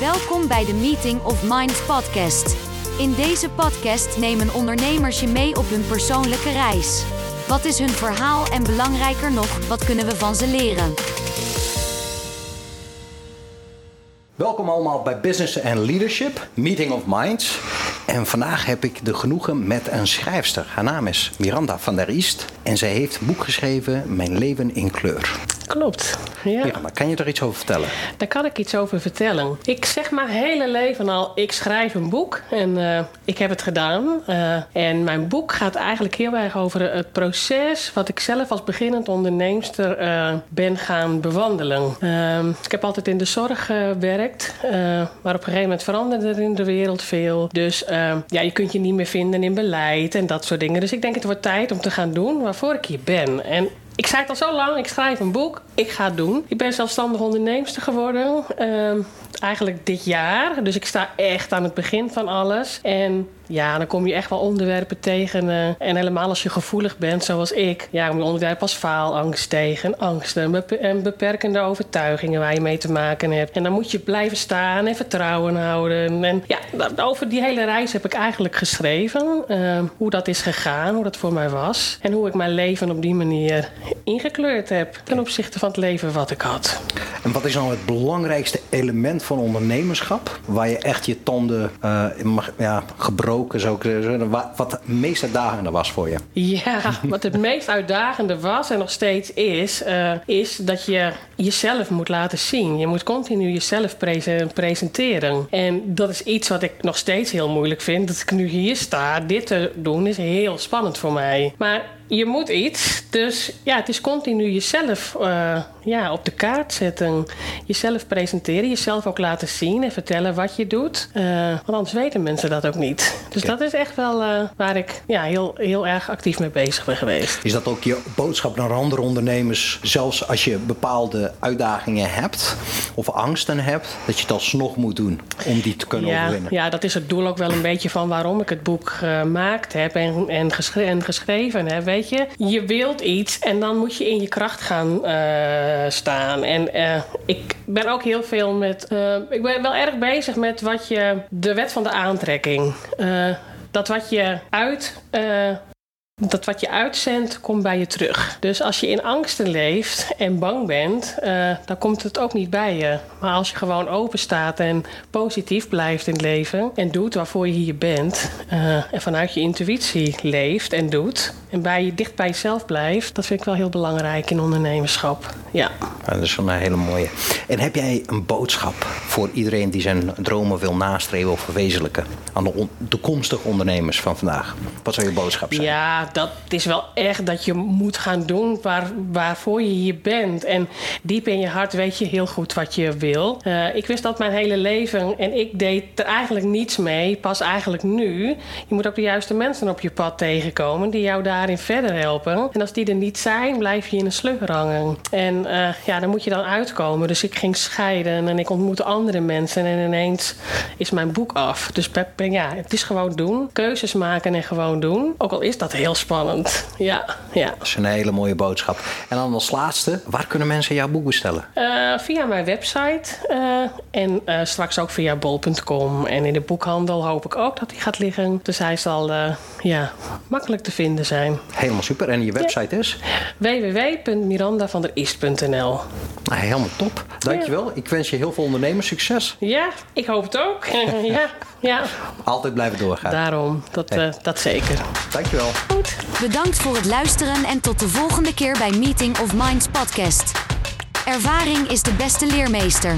Welkom bij de Meeting of Minds podcast. In deze podcast nemen ondernemers je mee op hun persoonlijke reis. Wat is hun verhaal en belangrijker nog, wat kunnen we van ze leren? Welkom allemaal bij Business and Leadership, Meeting of Minds. En vandaag heb ik de genoegen met een schrijfster. Haar naam is Miranda van der Iest. En zij heeft een boek geschreven, Mijn leven in kleur. Klopt. Ja. Miranda, kan je er iets over vertellen? Daar kan ik iets over vertellen. Ik zeg mijn hele leven al, ik schrijf een boek. En uh, ik heb het gedaan. Uh, en mijn boek gaat eigenlijk heel erg over het proces... wat ik zelf als beginnend onderneemster uh, ben gaan bewandelen. Ehm, ik heb altijd in de zorg gewerkt. maar op een gegeven moment veranderde er in de wereld veel. Dus ja, je kunt je niet meer vinden in beleid en dat soort dingen. Dus ik denk het wordt tijd om te gaan doen waarvoor ik hier ben. En ik zei het al zo lang, ik schrijf een boek, ik ga het doen. Ik ben zelfstandig onderneemster geworden, uh, eigenlijk dit jaar. Dus ik sta echt aan het begin van alles. En ja, dan kom je echt wel onderwerpen tegen. Uh, en helemaal als je gevoelig bent, zoals ik. Ja, kom je onderwerpen als faalangst tegen. Angsten en beperkende overtuigingen waar je mee te maken hebt. En dan moet je blijven staan en vertrouwen houden. En ja, over die hele reis heb ik eigenlijk geschreven. Uh, hoe dat is gegaan, hoe dat voor mij was. En hoe ik mijn leven op die manier ingekleurd heb. Ten opzichte van het leven wat ik had. En wat is nou het belangrijkste element van ondernemerschap? Waar je echt je tanden uh, mag, ja, gebroken zou wat het meest uitdagende was voor je? Ja, wat het meest uitdagende was en nog steeds is, uh, is dat je jezelf moet laten zien. Je moet continu jezelf presenteren. En dat is iets wat ik nog steeds heel moeilijk vind. Dat ik nu hier sta, dit te doen, is heel spannend voor mij. Maar je moet iets. Dus ja, het is continu jezelf uh, ja, op de kaart zetten. Jezelf presenteren, jezelf ook laten zien en vertellen wat je doet. Uh, want anders weten mensen dat ook niet. Dus okay. dat is echt wel uh, waar ik ja, heel, heel erg actief mee bezig ben geweest. Is dat ook je boodschap naar andere ondernemers? Zelfs als je bepaalde uitdagingen hebt of angsten hebt, dat je het alsnog moet doen om die te kunnen ja, overwinnen? Ja, dat is het doel ook wel een beetje van waarom ik het boek gemaakt heb en, en, geschre en geschreven heb. Weet je, je wilt iets en dan moet je in je kracht gaan uh, staan. En uh, ik ben ook heel veel met. Uh, ik ben wel erg bezig met wat je. de wet van de aantrekking. dat wat je uit dat wat je uitzendt, komt bij je terug. Dus als je in angsten leeft en bang bent, uh, dan komt het ook niet bij je. Maar als je gewoon open staat en positief blijft in het leven en doet waarvoor je hier bent, uh, en vanuit je intuïtie leeft en doet, en bij je dicht bij jezelf blijft, dat vind ik wel heel belangrijk in ondernemerschap. Ja. ja dat is een hele mooie. En heb jij een boodschap voor iedereen die zijn dromen wil nastreven of verwezenlijken aan de on toekomstige ondernemers van vandaag? Wat zou je boodschap zijn? Ja, dat is wel echt dat je moet gaan doen waar, waarvoor je hier bent. En diep in je hart weet je heel goed wat je wil. Uh, ik wist dat mijn hele leven en ik deed er eigenlijk niets mee. Pas eigenlijk nu. Je moet ook de juiste mensen op je pad tegenkomen die jou daarin verder helpen. En als die er niet zijn, blijf je in een sleur hangen. En uh, ja, daar moet je dan uitkomen. Dus ik ging scheiden en ik ontmoette andere mensen. En ineens is mijn boek af. Dus ja, het is gewoon doen. Keuzes maken en gewoon doen. Ook al is dat heel spannend. Ja, ja. Dat is een hele mooie boodschap. En dan als laatste, waar kunnen mensen jouw boek bestellen? Uh, via mijn website uh, en uh, straks ook via bol.com. En in de boekhandel hoop ik ook dat die gaat liggen. Dus hij zal ja, makkelijk te vinden zijn. Helemaal super. En je website ja. is? www.mirandavanderist.nl nou, Helemaal top. Dankjewel. Ja. Ik wens je heel veel ondernemers succes. Ja, ik hoop het ook. ja, ja. Altijd blijven doorgaan. Daarom, dat, hey. dat zeker. Dankjewel. Goed. Bedankt voor het luisteren en tot de volgende keer bij Meeting of Minds podcast. Ervaring is de beste leermeester.